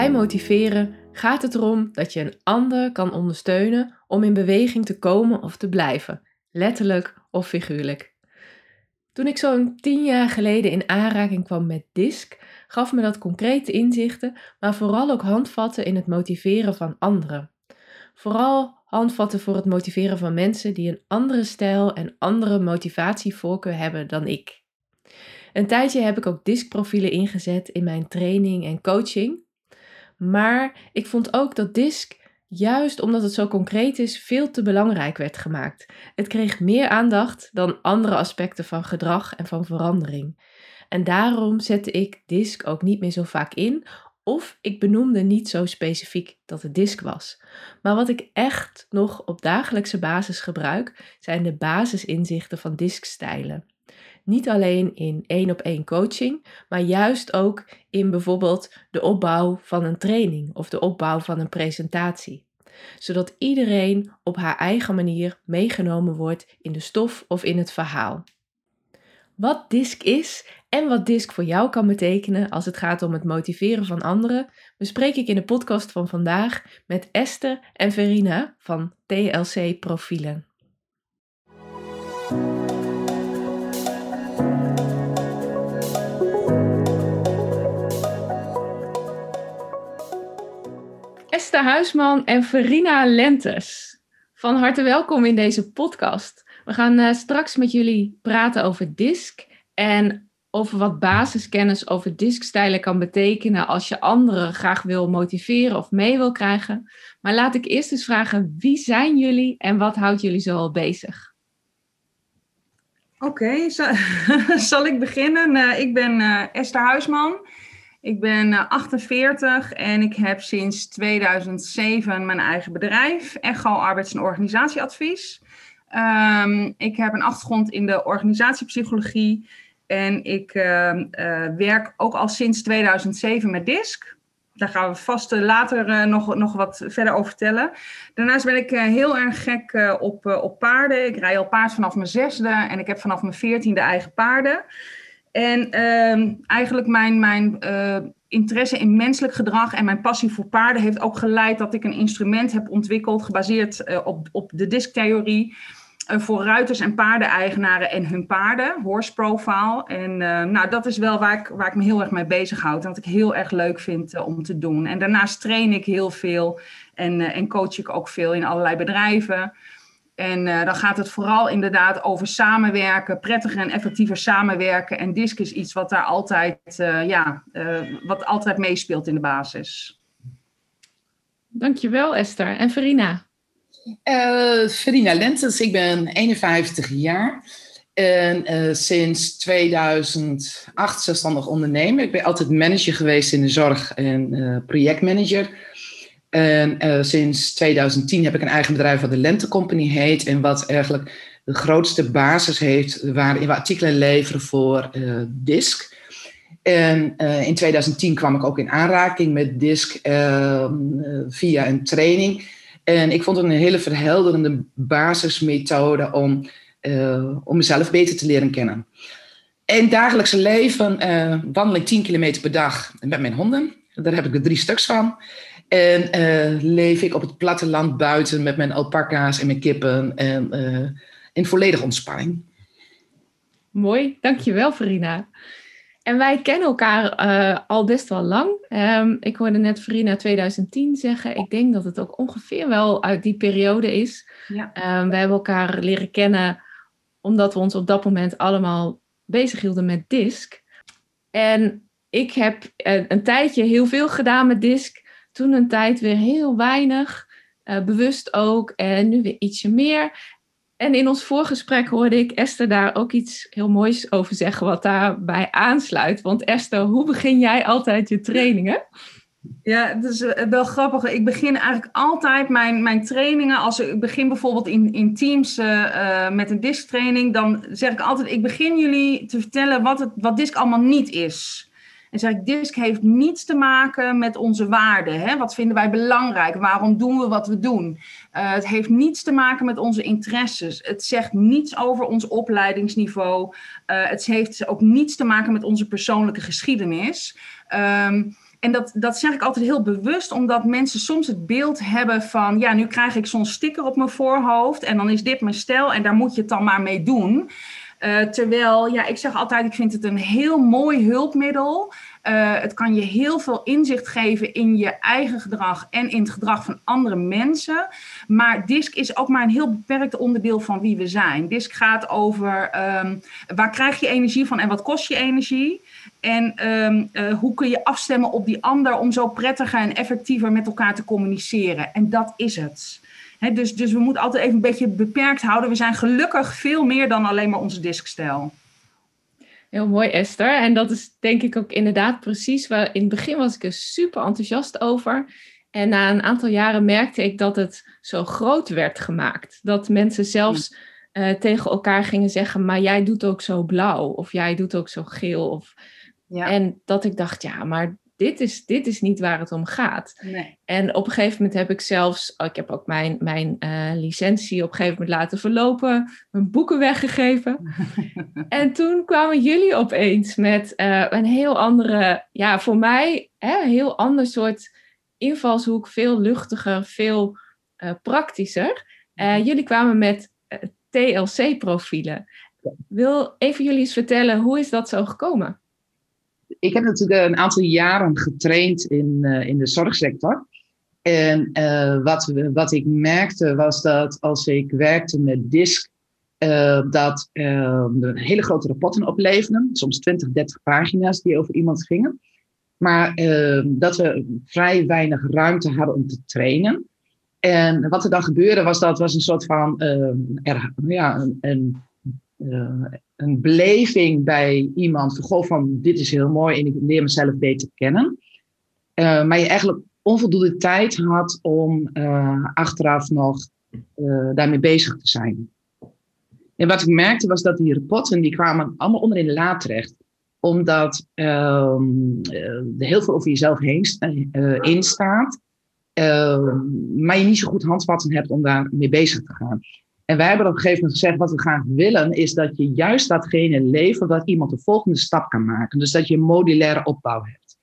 Bij motiveren gaat het erom dat je een ander kan ondersteunen om in beweging te komen of te blijven, letterlijk of figuurlijk. Toen ik zo'n tien jaar geleden in aanraking kwam met DISC, gaf me dat concrete inzichten, maar vooral ook handvatten in het motiveren van anderen. Vooral handvatten voor het motiveren van mensen die een andere stijl en andere motivatievoorkeur hebben dan ik. Een tijdje heb ik ook DISC-profielen ingezet in mijn training en coaching. Maar ik vond ook dat DISC, juist omdat het zo concreet is, veel te belangrijk werd gemaakt. Het kreeg meer aandacht dan andere aspecten van gedrag en van verandering. En daarom zette ik disk ook niet meer zo vaak in. Of ik benoemde niet zo specifiek dat het disk was. Maar wat ik echt nog op dagelijkse basis gebruik, zijn de basisinzichten van diskstijlen. Niet alleen in één op één coaching, maar juist ook in bijvoorbeeld de opbouw van een training of de opbouw van een presentatie. Zodat iedereen op haar eigen manier meegenomen wordt in de stof of in het verhaal. Wat DISC is en wat DISC voor jou kan betekenen als het gaat om het motiveren van anderen, bespreek ik in de podcast van vandaag met Esther en Verina van TLC Profielen. Esther Huisman en Verina Lentes. Van harte welkom in deze podcast. We gaan uh, straks met jullie praten over DISC en over wat basiskennis over diskstijlen kan betekenen als je anderen graag wil motiveren of mee wil krijgen. Maar laat ik eerst eens vragen, wie zijn jullie en wat houdt jullie zo al bezig? Oké, zal ik beginnen? Uh, ik ben uh, Esther Huisman. Ik ben 48 en ik heb sinds 2007 mijn eigen bedrijf, Echo Arbeids- en Organisatieadvies. Um, ik heb een achtergrond in de organisatiepsychologie en ik uh, uh, werk ook al sinds 2007 met DISC. Daar gaan we vast uh, later nog, nog wat verder over vertellen. Daarnaast ben ik heel erg gek op, op paarden. Ik rij al paard vanaf mijn zesde en ik heb vanaf mijn veertiende eigen paarden. En ehm, eigenlijk mijn, mijn interesse in menselijk gedrag en mijn passie voor paarden heeft ook geleid dat ik een instrument heb ontwikkeld gebaseerd op, op de DISC-theorie eh, voor ruiters en paardeneigenaren en hun paarden, horse profile. En nou, dat is wel waar ik, waar ik me heel erg mee bezighoud en wat ik heel erg leuk vind om te doen. En daarnaast train ik heel veel en, en coach ik ook veel in allerlei bedrijven. En dan gaat het vooral inderdaad over samenwerken, prettiger en effectiever samenwerken. En DISC is iets wat daar altijd, ja, wat altijd meespeelt in de basis. Dankjewel Esther. En Verina? Uh, Verina Lentes, ik ben 51 jaar. En uh, sinds 2008 zelfstandig ondernemer. Ik ben altijd manager geweest in de zorg en uh, projectmanager. En sinds 2010 heb ik een eigen bedrijf wat de Lente Company heet. En wat eigenlijk de grootste basis heeft waarin we artikelen leveren voor DISC. En in 2010 kwam ik ook in aanraking met DISC via een training. En ik vond het een hele verhelderende basismethode om, uh, om mezelf beter te leren kennen. In het dagelijkse leven uh, wandel ik 10 kilometer per dag met mijn honden. Daar heb ik er drie stuks van. En uh, leef ik op het platteland buiten met mijn alpaca's en mijn kippen. En in volledige ontspanning. Mooi, dankjewel Verina. En wij kennen elkaar uh, al best wel lang. Um, ik hoorde net Verina 2010 zeggen. Ik denk dat het ook ongeveer wel uit die periode is. Ja. Um, we hebben elkaar leren kennen omdat we ons op dat moment allemaal bezig hielden met DISC. En ik heb uh, een tijdje heel veel gedaan met DISC. Toen een tijd weer heel weinig. Uh, bewust ook. En nu weer ietsje meer. En in ons voorgesprek hoorde ik Esther daar ook iets heel moois over zeggen, wat daarbij aansluit. Want Esther, hoe begin jij altijd je trainingen? Ja, het is eh, wel grappig. Ik begin eigenlijk altijd mijn, mijn trainingen. Als ik begin bijvoorbeeld in, in teams uh, met een disktraining, dan zeg ik altijd: ik begin jullie te vertellen wat, het, wat disk allemaal niet is. En zeg ik, DISC heeft niets te maken met onze waarden. Hè? Wat vinden wij belangrijk? Waarom doen we wat we doen? Uh, het heeft niets te maken met onze interesses. Het zegt niets over ons opleidingsniveau. Uh, het heeft ook niets te maken met onze persoonlijke geschiedenis. Um, en dat, dat zeg ik altijd heel bewust, omdat mensen soms het beeld hebben van, ja, nu krijg ik zo'n sticker op mijn voorhoofd en dan is dit mijn stijl en daar moet je het dan maar mee doen. Uh, terwijl, ja, ik zeg altijd, ik vind het een heel mooi hulpmiddel. Uh, het kan je heel veel inzicht geven in je eigen gedrag en in het gedrag van andere mensen. Maar DISC is ook maar een heel beperkt onderdeel van wie we zijn. DISC gaat over um, waar krijg je energie van en wat kost je energie. En um, uh, hoe kun je afstemmen op die ander om zo prettiger en effectiever met elkaar te communiceren. En dat is het. He, dus, dus we moeten altijd even een beetje beperkt houden. We zijn gelukkig veel meer dan alleen maar onze diskstijl. Heel mooi, Esther. En dat is denk ik ook inderdaad precies waar in het begin was ik er super enthousiast over. En na een aantal jaren merkte ik dat het zo groot werd gemaakt. Dat mensen zelfs uh, tegen elkaar gingen zeggen: Maar jij doet ook zo blauw, of jij doet ook zo geel. Of... Ja. En dat ik dacht: Ja, maar dit is, dit is niet waar het om gaat. Nee. En op een gegeven moment heb ik zelfs, oh, ik heb ook mijn, mijn uh, licentie op een gegeven moment laten verlopen, mijn boeken weggegeven. en toen kwamen jullie opeens met uh, een heel andere, ja, voor mij, hè, een heel ander soort invalshoek, veel luchtiger, veel uh, praktischer. jullie kwamen met TLC-profielen. Wil een van jullie eens vertellen, hoe is dat zo gekomen? Ik heb natuurlijk een aantal jaren getraind in, uh, in de zorgsector. En uh, wat, wat ik merkte was dat als ik werkte met DISC, uh, dat er hele grote rapporten opleverden, soms 20, 30 pagina's die over iemand gingen. Maar dat we vrij weinig ruimte hadden om te trainen. En wat er dan gebeurde was dat was een soort van ja, een, een beleving bij iemand van, goh, van dit is heel mooi en ik leer mezelf beter kennen. Uh, maar je eigenlijk onvoldoende tijd had om uh, achteraf nog daarmee bezig te zijn. En wat ik merkte was dat die rapporten, die kwamen allemaal onder in de la terecht. Omdat ehm, er heel veel over jezelf heen in staat. Ehm, maar je niet zo goed handvatten hebt om daar mee bezig te gaan. En wij hebben op een gegeven moment gezegd, wat we graag willen, is dat je juist datgene levert dat iemand de volgende stap kan maken. Dus dat je een modulaire opbouw hebt.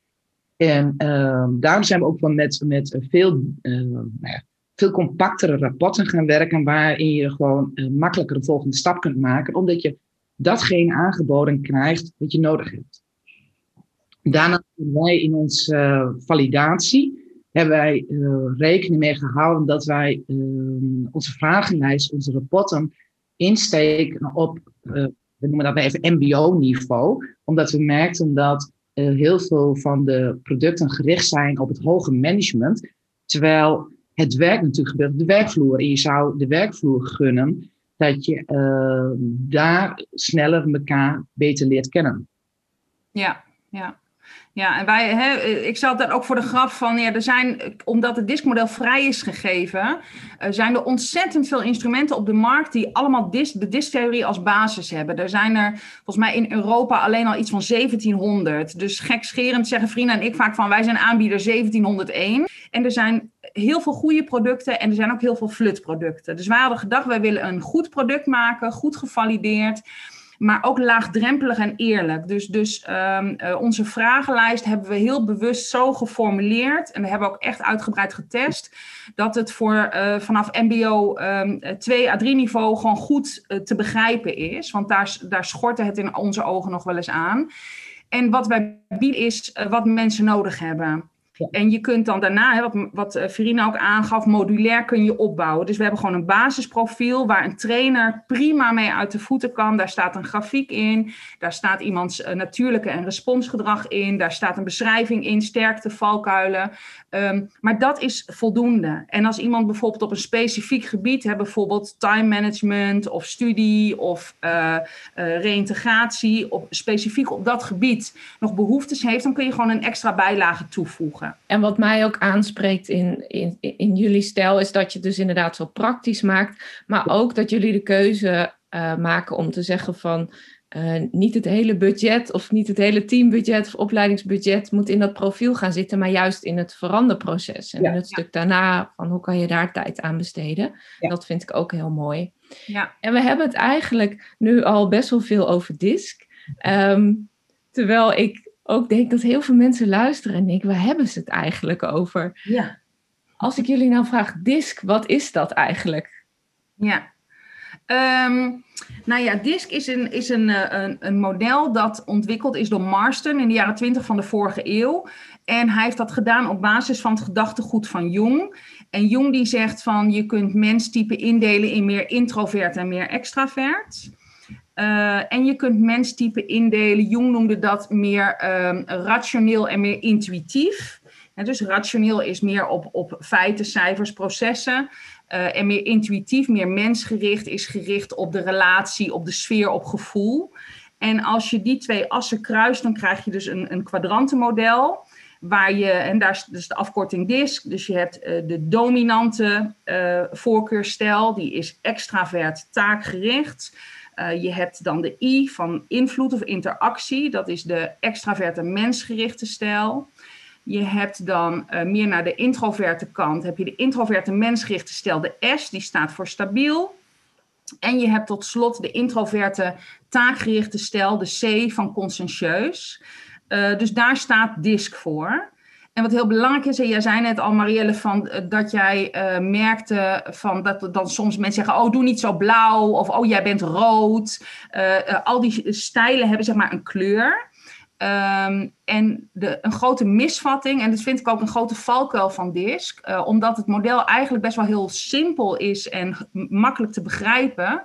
En uh, daarom zijn we ook wel met, met veel, uh, veel compactere rapporten gaan werken, waarin je gewoon uh, makkelijker de volgende stap kunt maken, omdat je datgene aangeboden krijgt wat je nodig hebt. Daarna hebben wij in onze eh, validatie hebben wij uh, rekening mee gehouden dat wij uh, onze vragenlijst, onze rapporten insteken op, uh, we noemen dat even MBO-niveau, omdat we merkten dat heel veel van de producten gericht zijn op het hoge management, terwijl het werk natuurlijk gebeurt op de werkvloer. En je zou de werkvloer gunnen dat je daar sneller elkaar beter leert kennen. Ja, ja. Ja, en wij, hè, ik zal dat ook voor de graf van, ja, er zijn, omdat het diskmodel vrij is gegeven, uh, zijn er ontzettend veel instrumenten op de markt die allemaal dis, de disktheorie als basis hebben. Er zijn er volgens mij in Europa alleen al iets van 1700. Dus gekscherend zeggen vrienden en ik vaak van, wij zijn aanbieder 1701. En er zijn heel veel goede producten en er zijn ook heel veel flutproducten. Dus wij hadden gedacht, wij willen een goed product maken, goed gevalideerd maar ook laagdrempelig en eerlijk. Dus, dus um, uh, onze vragenlijst hebben we heel bewust zo geformuleerd. En we hebben ook echt uitgebreid getest. Dat het voor uh, vanaf MBO um, 2 à 3 niveau gewoon goed uh, te begrijpen is. Want daar, daar schortte het in onze ogen nog wel eens aan. En wat wij bieden is wat mensen nodig hebben. En je kunt dan daarna, hè, wat, wat eh, Verina ook aangaf, modulair kun je opbouwen. Dus we hebben gewoon een basisprofiel waar een trainer prima mee uit de voeten kan. Daar staat een grafiek in, daar staat iemands uh, natuurlijke en responsgedrag in, daar staat een beschrijving in, sterkte, valkuilen. Ehm, maar dat is voldoende. En als iemand bijvoorbeeld op een specifiek gebied, bijvoorbeeld time management of studie of uh, reïntegratie, op, specifiek op dat gebied nog behoeftes heeft, dan kun je gewoon een extra bijlage toevoegen. En wat mij ook aanspreekt in, in, in jullie stijl is dat je dus inderdaad zo praktisch maakt, maar ook dat jullie de keuze uh, maken om te zeggen van uh, niet het hele budget of niet het hele teambudget of opleidingsbudget moet in dat profiel gaan zitten, maar juist in het veranderproces. En ja, het ja. stuk daarna van hoe kan je daar tijd aan besteden. Ja. Dat vind ik ook heel mooi. Ja. En we hebben het eigenlijk nu al best wel veel over DISC. Um, terwijl ik ook denk dat heel veel mensen luisteren en denken, waar hebben ze het eigenlijk over? Ja. Als ik jullie nou vraag, DISC, wat is dat eigenlijk? Ja. Um, nou ja, DISC is, een, is een, een, een, model dat ontwikkeld is door Marston in de jaren 20 van de vorige eeuw. En hij heeft dat gedaan op basis van het gedachtegoed van Jung. En Jung die zegt van je kunt menstypen indelen in meer introvert en meer extravert. Uh, en je kunt menstypen indelen, Jung noemde dat meer um, rationeel en meer intuïtief. En dus rationeel is meer op, op feiten, cijfers, processen. Uh, en meer intuïtief, meer mensgericht is gericht op de relatie, op de sfeer, op gevoel. En als je die twee assen kruist, dan krijg je dus een, een kwadrantenmodel. Waar je, en daar is dus de afkorting DISC, dus je hebt uh, de dominante uh, voorkeurstijl, die is extravert taakgericht. Je hebt dan de I van invloed of interactie, dat is de extraverte mensgerichte stijl. Je hebt dan uh, meer naar de introverte kant, heb je de introverte mensgerichte stijl, de S, die staat voor stabiel. En je hebt tot slot de introverte taakgerichte stijl, de C van conscientieus. Uh, dus daar staat DISC voor. En wat heel belangrijk is, en jij zei net al, Marielle, van, dat jij merkte van dat dan soms mensen zeggen: Oh, doe niet zo blauw. Of oh, jij bent rood. Al die stijlen hebben zeg maar een kleur. Um, en de, een grote misvatting, en dat vind ik ook een grote valkuil van DISC, omdat het model eigenlijk best wel heel simpel is en makkelijk te begrijpen.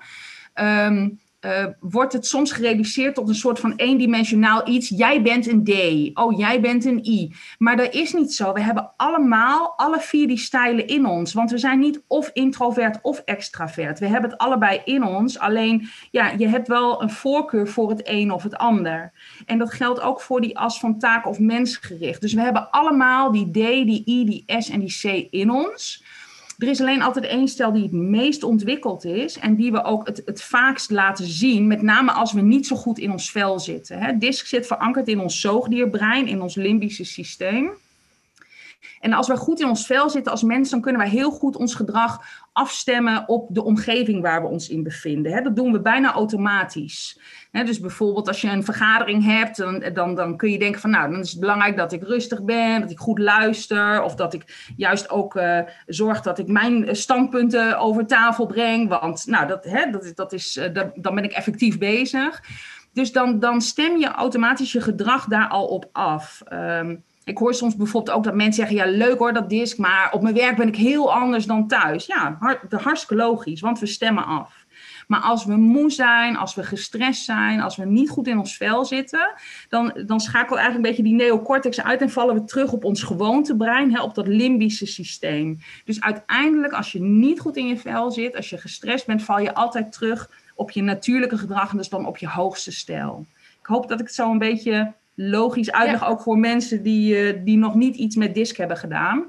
Um, uh, wordt het soms gereduceerd tot een soort van eendimensionaal iets. Jij bent een D. Oh, jij bent een I. Maar dat is niet zo. We hebben allemaal alle vier die stijlen in ons. Want we zijn niet of introvert of extravert. We hebben het allebei in ons. Alleen, ja, je hebt wel een voorkeur voor het een of het ander. En dat geldt ook voor die as van taak of mensgericht. Dus we hebben allemaal die D, die I, die S en die C in ons. Er is alleen altijd één stel die het meest ontwikkeld is en die we ook het, het vaakst laten zien, met name als we niet zo goed in ons vel zitten. Hè. DISC zit verankerd in ons zoogdierbrein, in ons limbische systeem. En als we goed in ons vel zitten als mensen, dan kunnen wij heel goed ons gedrag afstemmen op de omgeving waar we ons in bevinden. Dat doen we bijna automatisch. dus bijvoorbeeld als je een vergadering hebt, dan, dan, dan kun je denken van nou, dan is het belangrijk dat ik rustig ben, dat ik goed luister of dat ik juist ook uh, zorg dat ik mijn standpunten over tafel breng, want nou, dat, dat, dat is, dat, dan ben ik effectief bezig. Dus dan, dan stem je automatisch je gedrag daar al op af. Um, ik hoor soms bijvoorbeeld ook dat mensen zeggen: Ja, leuk hoor, dat disc, maar op mijn werk ben ik heel anders dan thuis. Ja, hartstikke logisch, want we stemmen af. Maar als we moe zijn, als we gestrest zijn, als we niet goed in ons vel zitten, dan, dan schakelt eigenlijk een beetje die neocortex uit en vallen we terug op ons gewoontebrein, hè, op dat limbische systeem. Dus uiteindelijk, als je niet goed in je vel zit, als je gestrest bent, val je altijd terug op je natuurlijke gedrag en dus dan op je hoogste stijl. Ik hoop dat ik het zo een beetje logisch uitleg, ja. ook voor mensen die, uh, die nog niet iets met disc hebben gedaan.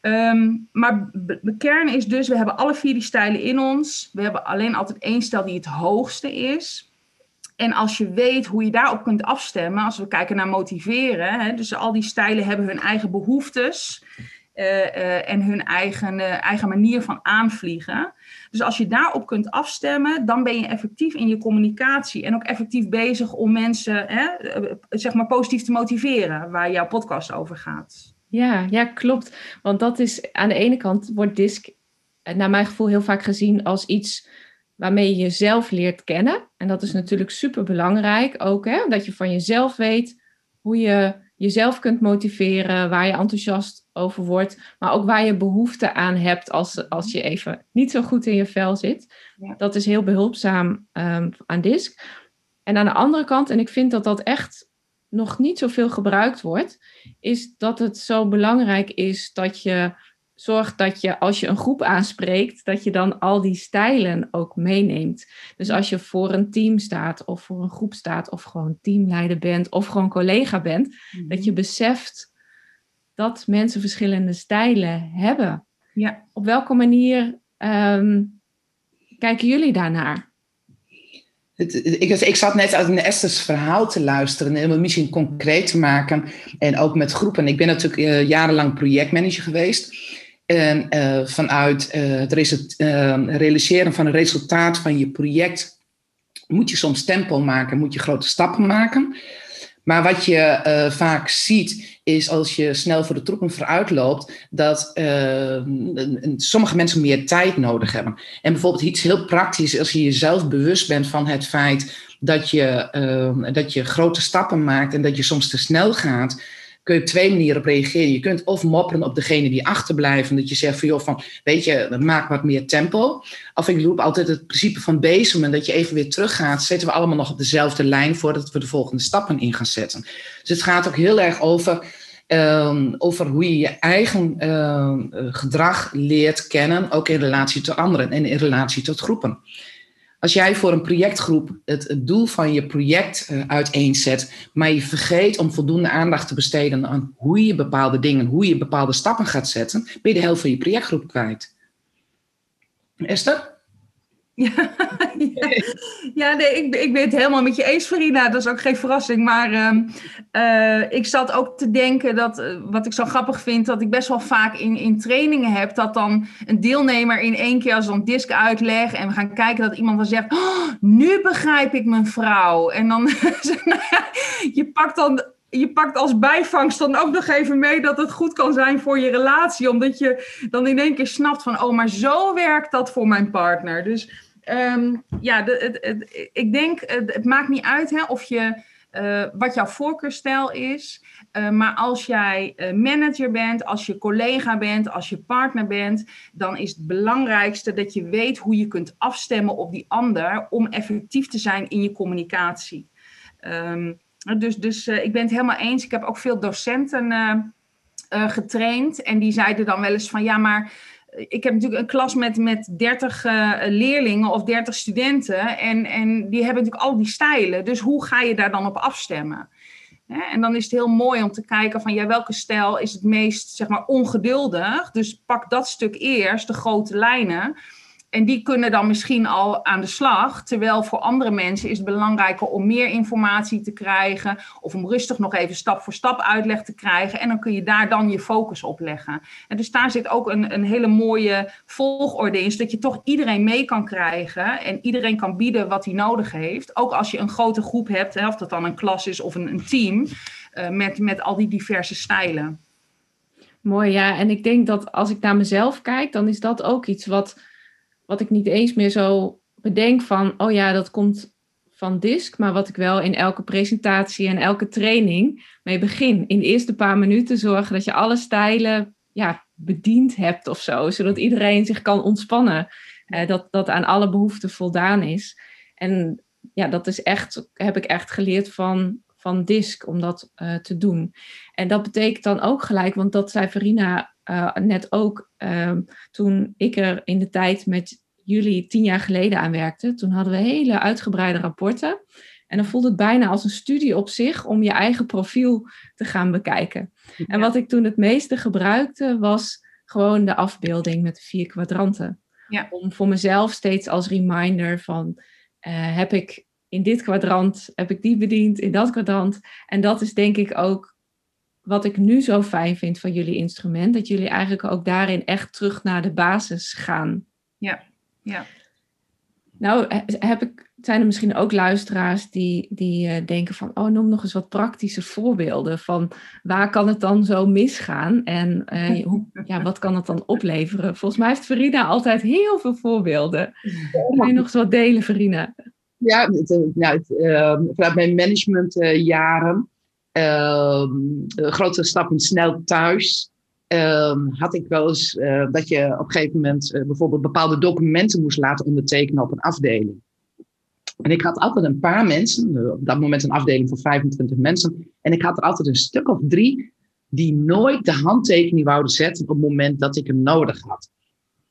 Um, maar de kern is dus, we hebben alle vier die stijlen in ons. We hebben alleen altijd één stijl die het hoogste is. En als je weet hoe je daarop kunt afstemmen, als we kijken naar motiveren, hè, dus al die stijlen hebben hun eigen behoeftes en hun eigen, eigen manier van aanvliegen. Dus als je daarop kunt afstemmen, dan ben je effectief in je communicatie en ook effectief bezig om mensen hè, zeg maar positief te motiveren, waar jouw podcast over gaat. Ja, ja, klopt. Want dat is aan de ene kant wordt DISC naar mijn gevoel heel vaak gezien als iets waarmee je jezelf leert kennen. En dat is natuurlijk super belangrijk ook, hè? dat je van jezelf weet hoe je jezelf kunt motiveren, waar je enthousiast over wordt, maar ook waar je behoefte aan hebt als, als je even niet zo goed in je vel zit. Ja. Dat is heel behulpzaam um, aan DISC. En aan de andere kant, en ik vind dat dat echt nog niet zoveel gebruikt wordt, is dat het zo belangrijk is dat je zorgt dat je als je een groep aanspreekt, dat je dan al die stijlen ook meeneemt. Dus als je voor een team staat of voor een groep staat of gewoon teamleider bent of gewoon collega bent, dat je mhm. beseft dat mensen verschillende stijlen hebben. Ja. Op welke manier ehm, kijken jullie daarnaar? ik, ik, zat net uit Esther's verhaal te luisteren en om misschien concreet te maken. En ook met groepen. Ik ben natuurlijk uh, jarenlang projectmanager geweest. En uh, vanuit uh, het realiseren van het resultaat van je project moet je soms tempo maken, moet je grote stappen maken. Maar wat je uh, vaak ziet, is als je snel voor de troepen vooruit loopt, dat uh, sommige mensen meer tijd nodig hebben. En bijvoorbeeld iets heel praktisch, als je jezelf bewust bent van het feit dat je, uh, dat je grote stappen maakt en dat je soms te snel gaat, kun je op twee manieren op reageren. Je kunt of mopperen op degene die achterblijven. Dat je zegt van, joh, van, weet je, maak wat meer tempo. Of ik roep altijd het principe van bezemen. Dat je even weer teruggaat. Zetten we allemaal nog op dezelfde lijn voordat we de volgende stappen in gaan zetten. Dus het gaat ook heel erg over... Um, over hoe je je eigen uh, gedrag leert kennen, ook in relatie tot anderen en in relatie tot groepen. Als jij voor een projectgroep het, het doel van je project uh, uiteenzet, maar je vergeet om voldoende aandacht te besteden aan hoe je bepaalde dingen, hoe je bepaalde stappen gaat zetten, ben je de helft van je projectgroep kwijt. Esther? Ja, ja, nee, ik, ik ben het helemaal met je eens, Farina. Dat is ook geen verrassing. Maar ehm, eh, ik zat ook te denken dat, eh, wat ik zo grappig vind, dat ik best wel vaak in, in trainingen heb, dat dan een deelnemer in één keer als een disc uitleg en we gaan kijken dat iemand dan zegt, oh, nu begrijp ik mijn vrouw. En dan, nou je pakt dan je pakt als bijvangst dan ook nog even mee dat het goed kan zijn voor je relatie. Omdat je dan in één keer snapt van, oh, maar zo werkt dat voor mijn partner. Dus Um, ja, de, ik denk, het, maakt niet uit hè, of je, uh, wat jouw voorkeurstijl is. Uh, maar als jij uh, manager bent, als je collega bent, als je partner bent, dan is het belangrijkste dat je weet hoe je kunt afstemmen op die ander om effectief te zijn in je communicatie. Um, dus dus ik ben het helemaal eens. Ik heb ook veel docenten getraind en die zeiden dan wel eens van ja, maar ik heb natuurlijk een klas met, met 30 uh, eh, leerlingen of 30 studenten. En, en die hebben natuurlijk al die stijlen. Dus hoe ga je daar dan op afstemmen? en dan is het heel mooi om te kijken van ja, welke stijl is het meest zeg maar, ongeduldig. Dus pak dat stuk eerst, de grote lijnen. En die kunnen dan misschien al aan de slag. Terwijl voor andere mensen is het belangrijker om meer informatie te krijgen. Of om rustig nog even stap voor stap uitleg te krijgen. En dan kun je daar dan je focus op leggen. En dus daar zit ook een, een hele mooie volgorde in. Zodat je toch iedereen mee kan krijgen. En iedereen kan bieden wat hij nodig heeft. Ook als je een grote groep hebt. Hè, of dat dan een klas is of een, een team. Uh, met, met al die diverse stijlen. Mooi, ja. En ik denk dat als ik naar mezelf kijk, dan is dat ook iets wat wat ik niet eens meer zo bedenk van, oh ja, dat komt van DISC, maar wat ik wel in elke presentatie en elke training mee begin. In de eerste paar minuten zorgen dat je alle stijlen ja, bediend hebt of zo, zodat iedereen zich kan ontspannen. Eh, dat, dat aan alle behoeften voldaan is. En ja, dat is echt, heb ik echt geleerd van, van DISC om dat uh, te doen. En dat betekent dan ook gelijk, want dat zei Verina uh, net ook uh, toen ik er in de tijd met jullie tien jaar geleden aan werkte. Toen hadden we hele uitgebreide rapporten. En dan voelde het bijna als een studie op zich om je eigen profiel te gaan bekijken. En wat ik toen het meeste gebruikte was gewoon de afbeelding met de vier kwadranten. Ja. Om voor mezelf steeds als reminder van uh, heb ik in dit kwadrant, heb ik die bediend, in dat kwadrant. En dat is denk ik ook wat ik nu zo fijn vind van jullie instrument, dat jullie eigenlijk ook daarin echt terug naar de basis gaan. Ja, ja. Nou, heb ik, zijn er misschien ook luisteraars die, die uh, denken van, oh, noem nog eens wat praktische voorbeelden van waar kan het dan zo misgaan en uh, hoe, ja, wat kan het dan opleveren? Volgens mij heeft Verina altijd heel veel voorbeelden. Kun je nog eens wat delen, Verina? Ja, nou, vanuit mijn managementjaren grote stappen snel thuis. Ehm, had ik wel eens eh, dat je op een gegeven moment eh, bijvoorbeeld bepaalde documenten moest laten ondertekenen op een afdeling. En ik had altijd een paar mensen, eh, op dat moment een afdeling van 25 mensen, en ik had er altijd een stuk of drie die nooit de handtekening wouden zetten op het moment dat ik hem nodig had.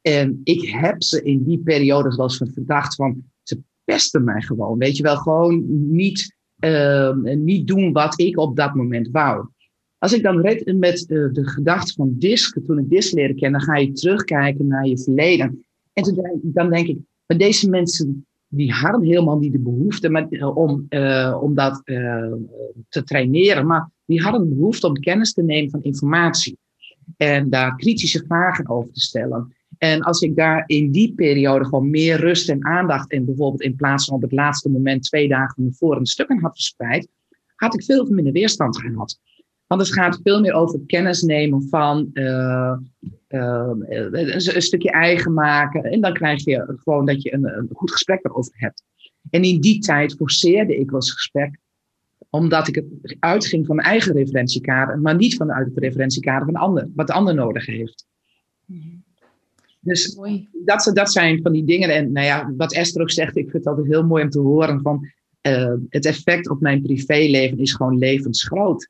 En ik heb ze in die periode wel eens verdacht van, ze pesten mij gewoon. Weet je wel, gewoon niet, ehm, niet doen wat ik op dat moment wou. Als ik dan red met de, de gedachte van DISC, toen ik DISC leerde kennen, dan ga je terugkijken naar je verleden. En toen, dan denk ik, maar deze mensen die hadden helemaal niet de behoefte maar, eh, om, uh, om dat te traineren, maar die hadden de behoefte om kennis te nemen van informatie. En daar kritische vragen over te stellen. En als ik daar in die periode gewoon meer rust en aandacht en bijvoorbeeld in plaats van op het laatste moment twee dagen van tevoren stukken had verspreid, had ik veel minder weerstand gehad. Want het gaat veel meer over kennis nemen van uh, uh, een, stukje eigen maken. En dan krijg je gewoon dat je een, een, goed gesprek erover hebt. En in die tijd forceerde ik wel eens gesprek, omdat ik het uitging van mijn eigen referentiekader, maar niet vanuit het referentiekader van de ander, wat de ander nodig heeft. Dus dat, dat zijn van die dingen. En nou ja, wat Esther ook zegt, ik vind het altijd heel mooi om te horen van uh, het effect op mijn privéleven is gewoon levensgroot.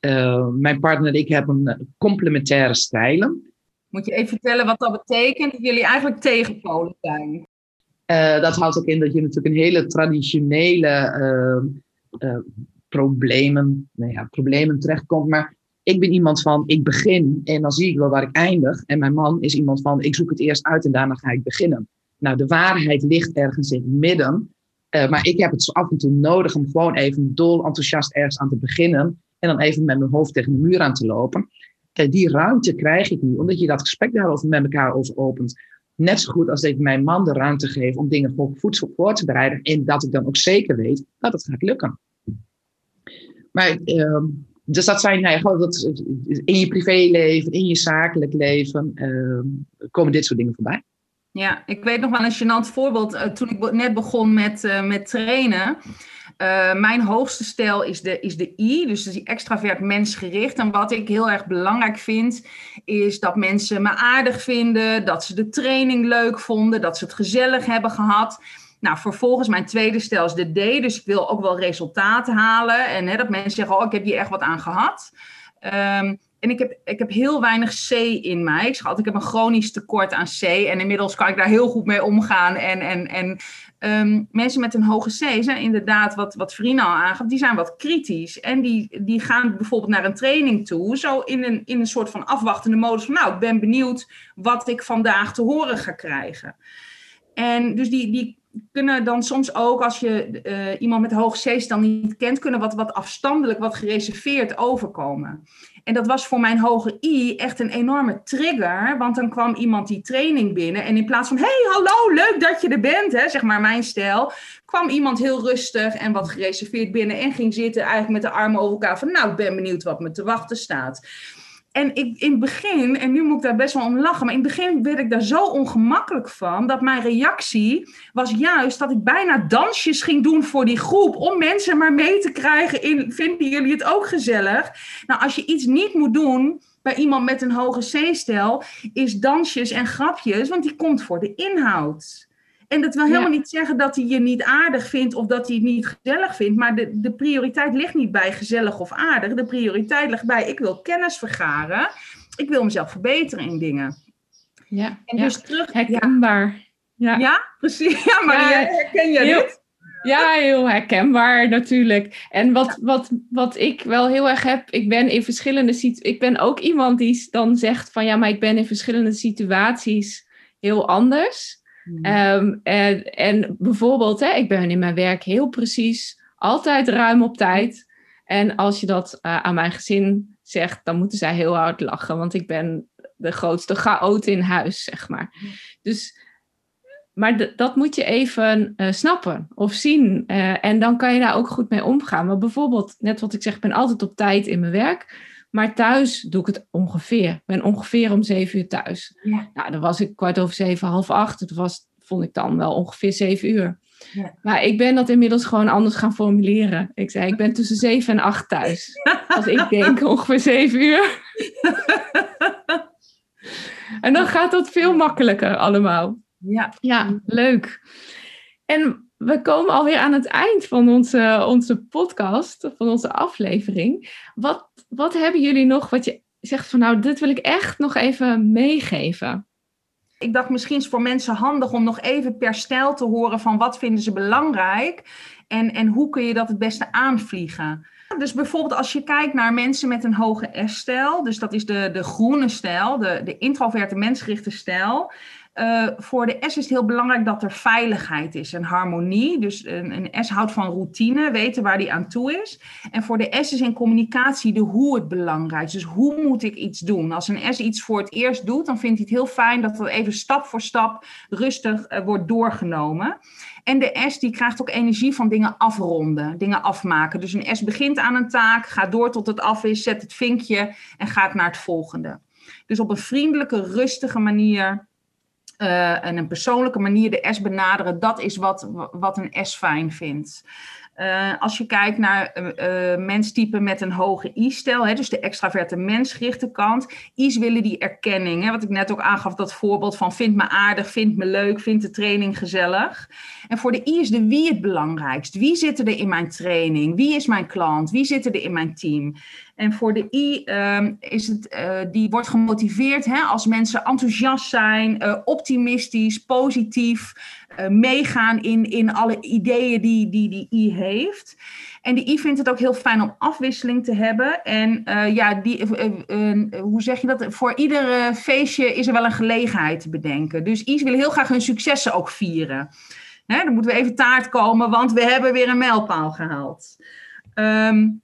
Uh, mijn partner en ik hebben complementaire stijlen. Moet je even vertellen wat dat betekent? Dat jullie eigenlijk tegenpolen zijn. Uh, dat houdt ook in dat je natuurlijk een hele traditionele problemen, nou ja, problemen terechtkomt. Maar ik ben iemand van, ik begin en dan zie ik wel waar ik eindig. En mijn man is iemand van, ik zoek het eerst uit en daarna ga ik beginnen. Nou, de waarheid ligt ergens in het midden. maar ik heb het zo af en toe nodig om gewoon even dol enthousiast ergens aan te beginnen. En dan even met mijn hoofd tegen de muur aan te lopen. Die ruimte krijg ik niet, omdat je dat gesprek daarover met elkaar over opent. Net zo goed als ik mijn man de ruimte geef om dingen voor voedsel voor te bereiden. En dat ik dan ook zeker weet dat het gaat lukken. Maar, uh, dus dat zijn, nou ja, in je privéleven, in je zakelijk leven, uh, komen dit soort dingen voorbij. Ja, ik weet nog wel een gênant voorbeeld. Uh, toen ik net begon met, uh, met trainen. Uh, mijn hoogste stijl is de, is de I, dus die extravert mensgericht. En wat ik heel erg belangrijk vind, is dat mensen me aardig vinden, dat ze de training leuk vonden, dat ze het gezellig hebben gehad. Nou, vervolgens mijn tweede stijl is de D, dus ik wil ook wel resultaten halen. En hè, dat mensen zeggen, oh, ik heb hier echt wat aan gehad. Um, en ik heb, ik heb heel weinig C in mij. Ik altijd, ik heb een chronisch tekort aan C. En inmiddels kan ik daar heel goed mee omgaan. En, en, en um, mensen met een hoge C zijn inderdaad, wat, wat al aangaf, die zijn wat kritisch. En die, die gaan bijvoorbeeld naar een training toe, zo in een, in een soort van afwachtende modus nou, ik ben benieuwd wat ik vandaag te horen ga krijgen. En dus die, die kunnen dan soms ook, als je uh, iemand met hoge C's dan niet kent, kunnen wat, wat afstandelijk, wat gereserveerd overkomen. En dat was voor mijn hoge I echt een enorme trigger. Want dan kwam iemand die training binnen. En in plaats van, hey, hallo, leuk dat je er bent, hè, zeg maar mijn stijl. kwam iemand heel rustig en wat gereserveerd binnen. En ging zitten eigenlijk met de armen over elkaar. Van, nou, ik ben benieuwd wat me te wachten staat. En ik, in het begin, en nu moet ik daar best wel om lachen, maar in het begin werd ik daar zo ongemakkelijk van, dat mijn reactie was juist dat ik bijna dansjes ging doen voor die groep, om mensen maar mee te krijgen in, vinden jullie het ook gezellig? Nou, als je iets niet moet doen bij iemand met een hoge C-stijl, is dansjes en grapjes, want die komt voor de inhoud. En dat wil helemaal niet zeggen dat hij je niet aardig vindt of dat hij het niet gezellig vindt. Maar de, de prioriteit ligt niet bij gezellig of aardig. De prioriteit ligt bij ik wil kennis vergaren. Ik wil mezelf verbeteren in dingen. Ja, en dus terug. Herkenbaar. Ja. ja, precies. Ja, maar herken je dit? Ja, heel herkenbaar natuurlijk. En wat, wat, wat ik wel heel erg heb, ik ben in verschillende situaties. Ik ben ook iemand die dan zegt van ja, maar ik ben in verschillende situaties heel anders. Mhm. Ehm, en, en, bijvoorbeeld, hè, ik ben in mijn werk heel precies, altijd ruim op tijd. En als je dat uh, aan mijn gezin zegt, dan moeten zij heel hard lachen, want ik ben de grootste chaot in huis, zeg maar. Dus, maar dat moet je even uh, snappen of zien. Uh, en dan kan je daar ook goed mee omgaan. Maar bijvoorbeeld, net wat ik zeg, ik ben altijd op tijd in mijn werk. Maar thuis doe ik het ongeveer. Ik ben ongeveer om zeven uur thuis. Ja. Nou, dan was ik kwart over zeven, half acht. Dat was, vond ik dan wel ongeveer zeven uur. Ja. Maar ik ben dat inmiddels gewoon anders gaan formuleren. Ik zei, ik ben tussen zeven en acht thuis. Als ik denk ongeveer zeven uur. en dan gaat dat veel makkelijker allemaal. Ja. Ja, leuk. En we komen alweer aan het eind van onze, onze podcast, van onze aflevering. Wat, wat hebben jullie nog wat je zegt van nou, dit wil ik echt nog even meegeven? Ik dacht misschien is voor mensen handig om nog even per stijl te horen van wat vinden ze belangrijk en, en hoe kun je dat het beste aanvliegen. Dus bijvoorbeeld als je kijkt naar mensen met een hoge S-stijl, dus dat is de, de groene stijl, de, de introverte mensgerichte stijl. Uh, voor de S is het heel belangrijk dat er veiligheid is en harmonie. Dus een, een, S houdt van routine, weten waar die aan toe is. En voor de S is in communicatie de hoe het belangrijk. Dus hoe moet ik iets doen? Als een S iets voor het eerst doet, dan vindt hij het heel fijn dat dat even stap voor stap rustig uh, wordt doorgenomen. En de S die krijgt ook energie van dingen afronden, dingen afmaken. Dus een S begint aan een taak, gaat door tot het af is, zet het vinkje en gaat naar het volgende. Dus op een vriendelijke, rustige manier uh, en een persoonlijke manier de S benaderen, dat is wat, wat een S fijn vindt. Uh, als je kijkt naar uh, menstypen met een hoge I-stijl, dus de extraverte mensgerichte kant. I's willen die erkenning, hè, wat ik net ook aangaf, dat voorbeeld van vind me aardig, vind me leuk, vind de training gezellig. En voor de I is de wie het belangrijkst. Wie zit er in mijn training? Wie is mijn klant? Wie zit er in mijn team? En voor de I um, is het, uh, die wordt gemotiveerd hè, als mensen enthousiast zijn, uh, optimistisch, positief, uh, meegaan in, in alle ideeën die, die die I heeft. En de I vindt het ook heel fijn om afwisseling te hebben. En ja, die, hoe zeg je dat? Voor ieder feestje is er wel een gelegenheid te bedenken. Dus I's willen heel graag hun successen ook vieren. Hè, dan moeten we even taart komen, want we hebben weer een mijlpaal gehaald. Um,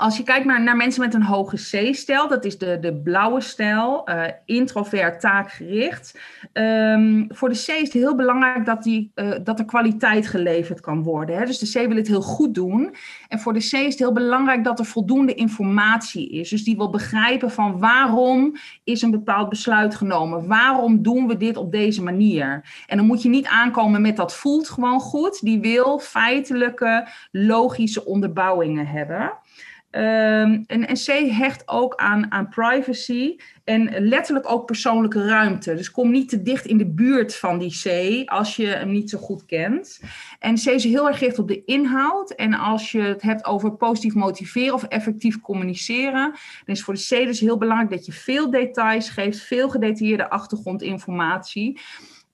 als je kijkt naar, mensen met een hoge C-stijl, dat is de, de blauwe stijl, uh, introvert, taakgericht. Um, voor de C is het heel belangrijk dat, die, uh, dat er kwaliteit geleverd kan worden. Hè? Dus de C wil het heel goed doen. En voor de C is het heel belangrijk dat er voldoende informatie is. Dus die wil begrijpen van waarom is een bepaald besluit genomen? Waarom doen we dit op deze manier? En dan moet je niet aankomen met dat voelt gewoon goed. Die wil feitelijke, logische onderbouwingen hebben. Um, en, en C hecht ook aan, aan privacy en letterlijk ook persoonlijke ruimte. Dus kom niet te dicht in de buurt van die C als je hem niet zo goed kent. En C is heel erg gericht op de inhoud. En als je het hebt over positief motiveren of effectief communiceren, dan is voor de C dus heel belangrijk dat je veel details geeft, veel gedetailleerde achtergrondinformatie.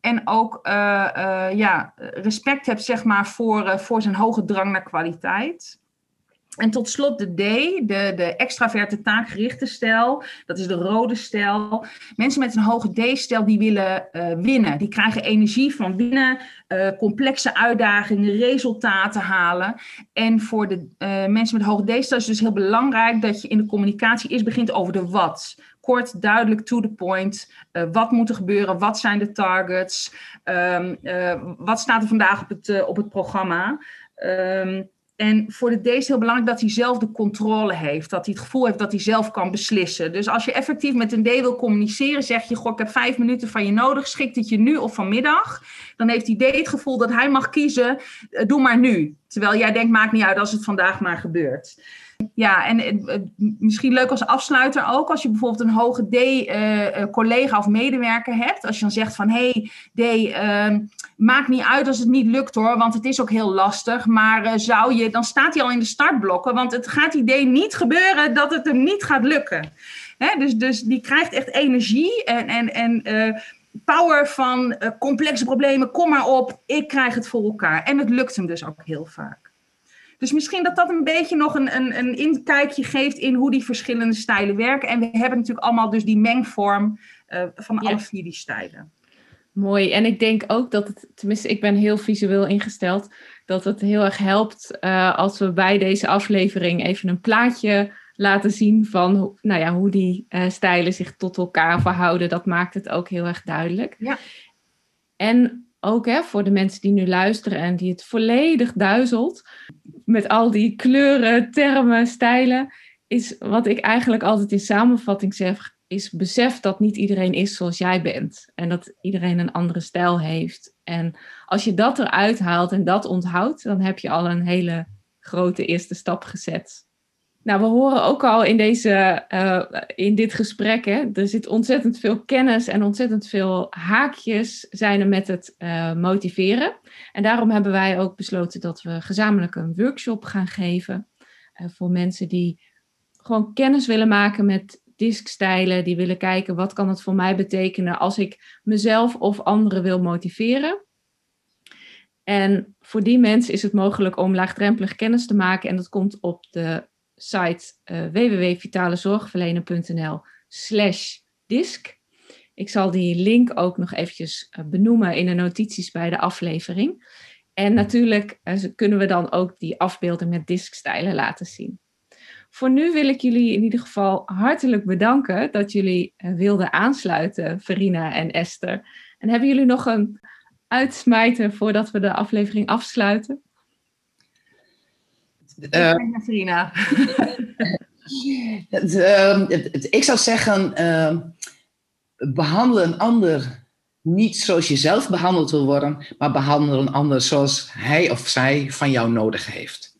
En ook uh, uh, ja, respect hebt zeg maar, voor, uh, voor zijn hoge drang naar kwaliteit. En tot slot de D, de, de extraverte taakgerichte stijl. Dat is de rode stijl. Mensen met een hoge D-stijl die willen uh, winnen. Die krijgen energie van winnen, uh, complexe uitdagingen, resultaten halen. En voor de uh, mensen met een hoge D-stijl is het dus heel belangrijk dat je in de communicatie eerst begint over de wat. Kort, duidelijk, to the point. wat moet er gebeuren? Wat zijn de targets? Um, wat staat er vandaag op het, op het programma? Um, en voor de D is heel belangrijk dat hij zelf de controle heeft. Dat hij het gevoel heeft dat hij zelf kan beslissen. Dus als je effectief met een D wil communiceren, zeg je: Goh, ik heb vijf minuten van je nodig. Schikt het je nu of vanmiddag? Dan heeft die D het gevoel dat hij mag kiezen: doe maar nu. Terwijl jij denkt: maakt niet uit als het vandaag maar gebeurt. Ja, en uh, misschien leuk als afsluiter ook, als je bijvoorbeeld een hoge D-collega uh, of medewerker hebt. Als je dan zegt van, hey D, uh, maakt niet uit als het niet lukt hoor, want het is ook heel lastig. Maar eh, zou je, dan staat hij al in de startblokken, want het gaat die D niet gebeuren dat het hem niet gaat lukken. Hè? Dus, dus die krijgt echt energie en, en, en eh, power van complexe problemen, kom maar op, ik krijg het voor elkaar. En het lukt hem dus ook heel vaak. Dus misschien dat dat een beetje nog een, een, een inkijkje geeft in hoe die verschillende stijlen werken. En we hebben natuurlijk allemaal dus die mengvorm uh, van ja. alle vier die stijlen. Mooi. En ik denk ook dat het, tenminste, ik ben heel visueel ingesteld, dat het heel erg helpt uh, als we bij deze aflevering even een plaatje laten zien van nou ja, hoe die uh, stijlen zich tot elkaar verhouden. Dat maakt het ook heel erg duidelijk. Ja. En ook hè, voor de mensen die nu luisteren en die het volledig duizelt met al die kleuren, termen, stijlen, is wat ik eigenlijk altijd in samenvatting zeg: is besef dat niet iedereen is zoals jij bent. En dat iedereen een andere stijl heeft. En als je dat eruit haalt en dat onthoudt, dan heb je al een hele grote eerste stap gezet. Nou, we horen ook al in, deze, eh, in dit gesprek, hè, er zit ontzettend veel kennis en ontzettend veel haakjes zijn er met het uh, motiveren. En daarom hebben wij ook besloten dat we gezamenlijk een workshop gaan geven uh, voor mensen die gewoon kennis willen maken met diskstijlen, die willen kijken wat kan het voor mij betekenen als ik mezelf of anderen wil motiveren. En voor die mensen is het mogelijk om laagdrempelig kennis te maken en dat komt op de site uh, www.vitalezorgverlener.nl slash disk. Ik zal die link ook nog eventjes uh, benoemen in de notities bij de aflevering. En natuurlijk uh, kunnen we dan ook die afbeelding met diskstijlen laten zien. Voor nu wil ik jullie in ieder geval hartelijk bedanken dat jullie wilden aansluiten, Verina en Esther. En hebben jullie nog een uitsmijter voordat we de aflevering afsluiten? Uh, Verina. uh, ik zou zeggen, uh, behandel een ander niet zoals je zelf behandeld wil worden, maar behandel een ander zoals hij of zij van jou nodig heeft.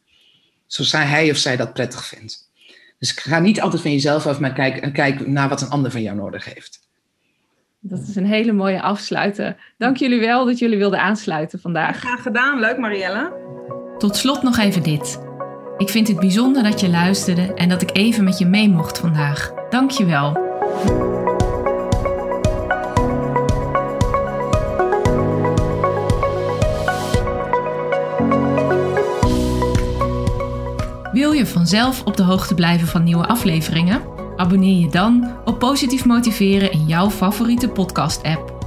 Zoals hij of zij dat prettig vindt. Dus ga niet altijd van jezelf af, maar kijk, kijk naar wat een ander van jou nodig heeft. Dat is een hele mooie afsluiter. Dank jullie wel dat jullie wilden aansluiten vandaag. Graag gedaan, leuk Marielle. Tot slot nog even dit. Ik vind het bijzonder dat je luisterde en dat ik even met je mee mocht vandaag. Dank je wel. Wil je vanzelf op de hoogte blijven van nieuwe afleveringen? Abonneer je dan op Positief Motiveren in jouw favoriete podcast-app.